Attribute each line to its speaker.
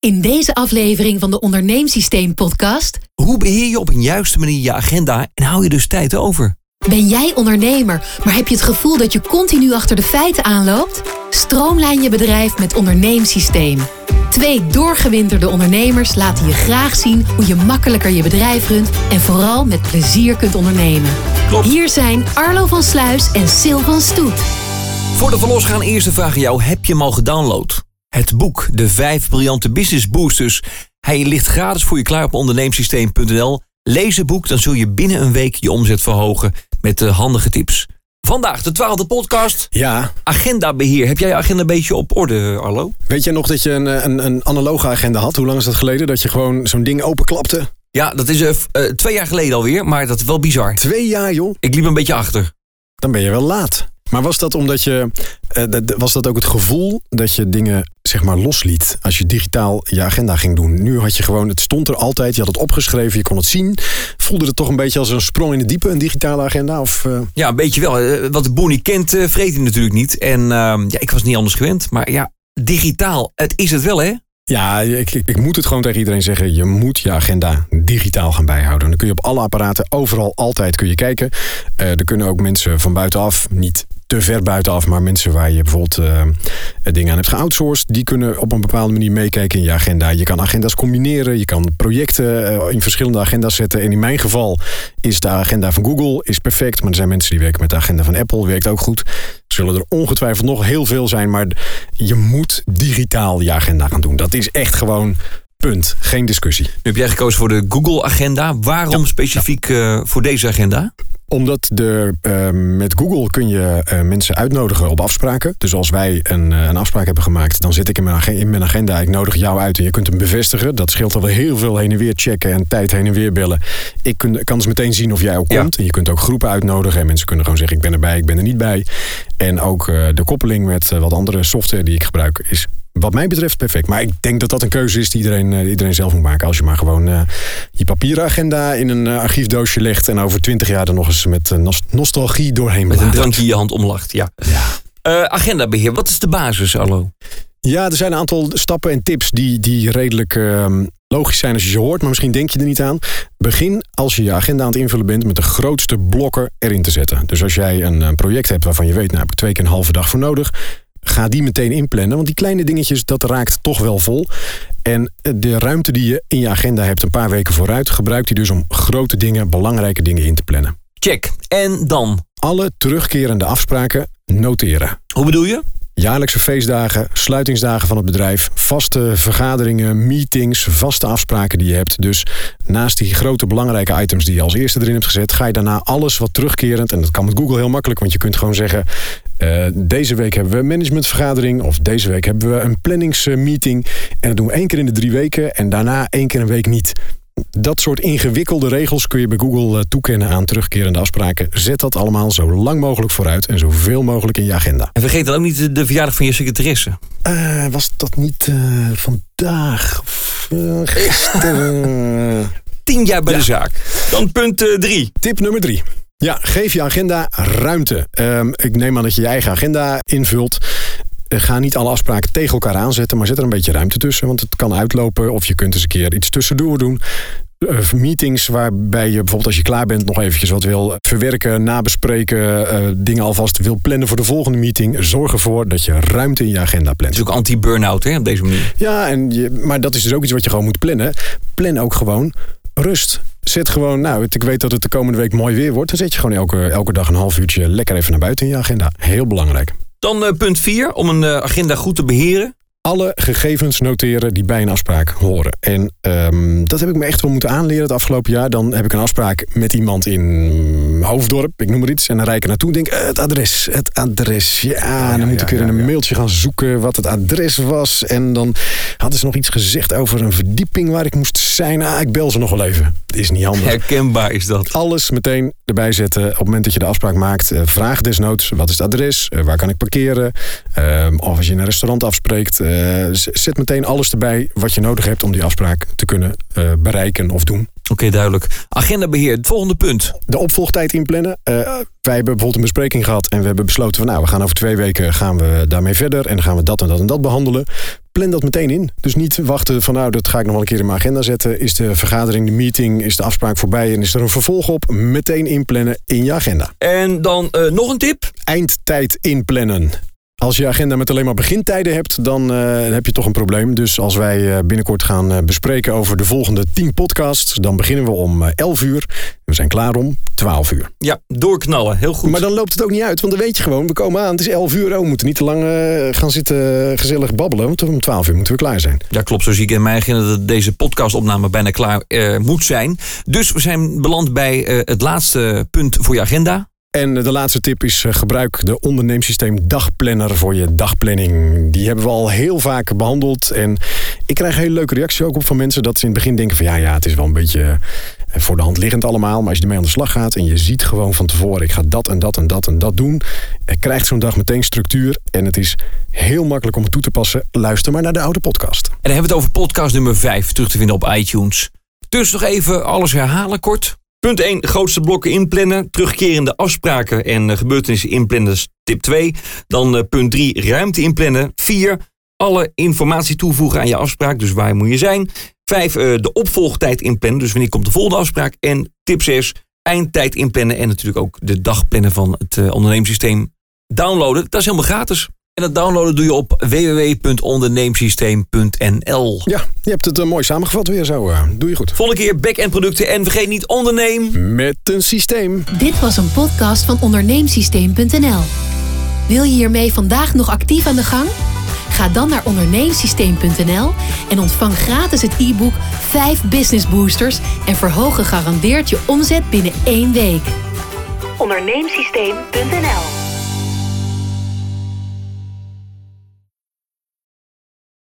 Speaker 1: In deze aflevering van de Onderneemsysteem podcast
Speaker 2: Hoe beheer je op een juiste manier je agenda en hou je dus tijd over?
Speaker 1: ben jij ondernemer, maar heb je het gevoel dat je continu achter de feiten aanloopt? Stroomlijn je bedrijf met Onderneemsysteem. Twee doorgewinterde ondernemers laten je graag zien hoe je makkelijker je bedrijf runt en vooral met plezier kunt ondernemen.
Speaker 2: Klopt.
Speaker 1: Hier zijn Arlo van Sluis en Sil van Stoet.
Speaker 2: Voordat we losgaan, eerste vraag aan jou. Heb je hem al gedownload? Het boek, De Vijf Briljante Business Boosters. Hij ligt gratis voor je klaar op onderneemsysteem.nl. Lees het boek, dan zul je binnen een week je omzet verhogen met de handige tips. Vandaag de twaalfde podcast.
Speaker 3: Ja,
Speaker 2: Agendabeheer. Heb jij je agenda een beetje op orde, Arlo?
Speaker 3: weet je nog dat je een, een, een analoge agenda had? Hoe lang is dat geleden? Dat je gewoon zo'n ding openklapte?
Speaker 2: Ja, dat is eh, eh, twee jaar geleden alweer, maar dat is wel bizar.
Speaker 3: Twee jaar, joh.
Speaker 2: Ik liep een beetje achter.
Speaker 3: Dan ben je wel laat. Maar was dat omdat je. eh, was dat ook het gevoel dat je dingen zeg maar losliet als je digitaal je agenda ging doen? Nu had je gewoon, het stond er altijd, je had het opgeschreven, je kon het zien. Voelde het toch een beetje als een sprong in het diepe, een digitale agenda? Of, eh,
Speaker 2: Ja, een beetje wel. Wat de boer niet kent, eh, vreet hij natuurlijk niet. En ehm, ja, ik was niet anders gewend. Maar ja, digitaal, het is het wel, hè?
Speaker 3: Ja, ik, ik, ik moet het gewoon tegen iedereen zeggen. Je moet je agenda digitaal gaan bijhouden. Dan kun je op alle apparaten overal altijd kun je kijken. Er kunnen ook mensen van buitenaf, niet te ver buitenaf, maar mensen waar je bijvoorbeeld eh, dingen aan hebt geoutsourced, die kunnen op een bepaalde manier meekijken in je agenda. Je kan agenda's combineren, je kan projecten eh, in verschillende agenda's zetten. En in mijn geval is de agenda van Google is perfect, maar er zijn mensen die werken met de agenda van Apple, werkt ook goed. Er zullen er ongetwijfeld nog heel veel zijn, maar je moet digitaal je agenda gaan doen. Dat is echt gewoon punt. Geen discussie.
Speaker 2: Nu heb jij gekozen voor de Google-agenda. Waarom specifiek eh, voor deze agenda?
Speaker 3: Omdat de, eh, met Google kun je eh, mensen uitnodigen op afspraken. Dus als wij een, eh, een afspraak hebben gemaakt, dan zit ik in mijn, ag- in mijn agenda. Ik nodig jou uit en je kunt hem bevestigen. Dat scheelt al wel heel veel heen en weer checken en tijd heen en weer bellen. Ik kun, kan dus meteen zien of jij ook
Speaker 2: Ja.
Speaker 3: komt. En je kunt ook groepen uitnodigen. En mensen kunnen gewoon zeggen: ik ben erbij, ik ben er niet bij. En ook eh, de koppeling met wat andere software die ik gebruik is. Wat mij betreft perfect. Maar ik denk dat dat een keuze is die iedereen, eh, iedereen zelf moet maken. Als je maar gewoon eh, je papieren agenda in een eh, archiefdoosje legt. En over twintig jaar er nog eens met nos- nostalgie doorheen
Speaker 2: Met een drankje in je hand omlacht, ja.
Speaker 3: Ja.
Speaker 2: Eh, agendabeheer, wat is de basis, Arlo?
Speaker 3: Ja, er zijn een aantal stappen en tips die, die redelijk ehm, logisch zijn als je ze hoort, maar misschien denk je er niet aan. Begin als je je agenda aan het invullen bent met de grootste blokken erin te zetten. Dus als jij een, project hebt waarvan je weet, nou heb ik twee keer een halve dag voor nodig, ga die meteen inplannen. Want die kleine dingetjes, dat raakt toch wel vol. En eh, de ruimte die je in je agenda hebt een paar weken vooruit, gebruik die dus om grote dingen, belangrijke dingen in te plannen.
Speaker 2: Check. En dan?
Speaker 3: Alle terugkerende afspraken noteren.
Speaker 2: Hoe bedoel je?
Speaker 3: Jaarlijkse feestdagen, sluitingsdagen van het bedrijf, vaste vergaderingen, meetings, vaste afspraken die je hebt. Dus naast die grote belangrijke items die je als eerste erin hebt gezet, ga je daarna alles wat terugkerend. En dat kan met Google heel makkelijk, want je kunt gewoon zeggen: eh, deze week hebben we een managementvergadering of deze week hebben we een planningsmeeting. En dat doen we één keer in de drie weken en daarna één keer een week niet. Dat soort ingewikkelde regels kun je bij Google eh, toekennen aan terugkerende afspraken. Zet dat allemaal zo lang mogelijk vooruit en zoveel mogelijk in je agenda.
Speaker 2: En vergeet dan ook niet de, verjaardag van je secretaresse.
Speaker 3: Eh, was dat niet eh, vandaag of eh, gisteren?
Speaker 2: Tien jaar bij
Speaker 3: Ja.
Speaker 2: de zaak. Dan punt drie.
Speaker 3: Tip nummer drie. Ja, geef je agenda ruimte. Ehm, ik neem aan dat je je eigen agenda invult. Eh, Ga niet alle afspraken tegen elkaar aanzetten, maar zet er een beetje ruimte tussen. Want het kan uitlopen of je kunt eens een keer iets tussendoor doen. Eh, meetings waarbij je bijvoorbeeld als je klaar bent nog eventjes wat wil verwerken, nabespreken, eh, dingen alvast wil plannen voor de volgende meeting. Zorg ervoor dat je ruimte in je agenda plant.
Speaker 2: Het is ook anti-burnout, hè, op deze manier.
Speaker 3: Ja, en je, maar dat is dus ook iets wat je gewoon moet plannen. Plan ook gewoon rust. Zet gewoon, nou, ik weet dat het de komende week mooi weer wordt. Dan zet je gewoon elke, elke dag een half uurtje lekker even naar buiten in je agenda. Heel belangrijk.
Speaker 2: Dan eh, punt vier, om een eh, agenda goed te beheren.
Speaker 3: Alle gegevens noteren die bij een afspraak horen. En ehm, dat heb ik me echt wel moeten aanleren het afgelopen jaar. Dan heb ik een afspraak met iemand in Hoofddorp, ik noem maar iets. En dan rijd ik er naartoe en denk, eh, het adres, het adres. Ja, dan moet ik weer in een mailtje gaan zoeken wat het adres was. En dan hadden ze nog iets gezegd over een verdieping waar ik moest zijn. Ah, ik bel ze nog wel even. Het is niet handig.
Speaker 2: Herkenbaar is dat.
Speaker 3: Alles meteen erbij zetten. Op het moment dat je de afspraak maakt, eh, vraag desnoods wat is het adres, Eh, waar kan ik parkeren. Ehm, of als je een restaurant afspreekt, eh, zet meteen alles erbij wat je nodig hebt om die afspraak te kunnen bereiken of doen.
Speaker 2: Oké, duidelijk. Agendabeheer, het volgende punt.
Speaker 3: De opvolgtijd inplannen. Uh, wij hebben bijvoorbeeld een bespreking gehad en we hebben besloten van nou, we gaan over twee weken gaan we daarmee verder en dan gaan we dat en dat en dat behandelen. Plan dat meteen in. Dus niet wachten van nou, dat ga ik nog wel een keer in mijn agenda zetten. Is de vergadering, de meeting, is de afspraak voorbij en is er een vervolg op? Meteen inplannen in je agenda.
Speaker 2: En dan uh, nog een tip?
Speaker 3: Eindtijd inplannen. Als je agenda met alleen maar begintijden hebt, dan uh, heb je toch een probleem. Dus als wij uh, binnenkort gaan uh, bespreken over de volgende 10 podcasts, dan beginnen we om 11 uur. We zijn klaar om 12 uur.
Speaker 2: Ja, doorknallen. Heel goed.
Speaker 3: Maar dan loopt het ook niet uit, want dan weet je gewoon, we komen aan, het is 11 uur. Oh, we moeten niet te lang gaan zitten gezellig babbelen, want om 12 uur moeten we klaar zijn.
Speaker 2: Ja, klopt. Zo zie ik in mijn agenda dat deze podcastopname bijna klaar moet zijn. Dus we zijn beland bij het laatste punt voor je agenda.
Speaker 3: En de laatste tip is eh, gebruik de onderneemsysteem dagplanner voor je dagplanning. Die hebben we al heel vaak behandeld. En ik krijg hele leuke reacties ook op van mensen dat ze in het begin denken van ja, ja, het is wel een beetje eh, voor de hand liggend allemaal. Maar als je ermee aan de slag gaat en je ziet gewoon van tevoren, ik ga dat en dat en dat en dat doen. Krijgt zo'n dag meteen structuur. En het is heel makkelijk om het toe te passen. Luister maar naar de oude podcast. En
Speaker 2: dan hebben we het over podcast nummer 5 terug te vinden op iTunes. Dus nog even alles herhalen kort. Punt 1, grootste blokken inplannen. Terugkerende afspraken en gebeurtenissen inplannen. Tip 2. Dan uh, punt 3, ruimte inplannen. 4, alle informatie toevoegen aan je afspraak. Dus waar moet je zijn? 5, uh, de opvolgtijd inplannen. Dus wanneer komt de volgende afspraak? En tip 6, eindtijd inplannen. En natuurlijk ook de dag plannen van het ondernemingssysteem downloaden. Dat is helemaal gratis. En dat downloaden doe je op www.onderneemsysteem.nl.
Speaker 3: Ja, je hebt het uh, mooi samengevat weer zo. Uh, doe je goed.
Speaker 2: Volgende keer back-end producten en vergeet niet onderneem...
Speaker 3: Met een systeem.
Speaker 1: Dit was een podcast van onderneemsysteem.nl. Wil je hiermee vandaag nog actief aan de gang? Ga dan naar onderneemsysteem.nl en ontvang gratis het e-book 5 Business Boosters en verhoog gegarandeerd je omzet binnen één week.
Speaker 4: Onderneemsysteem.nl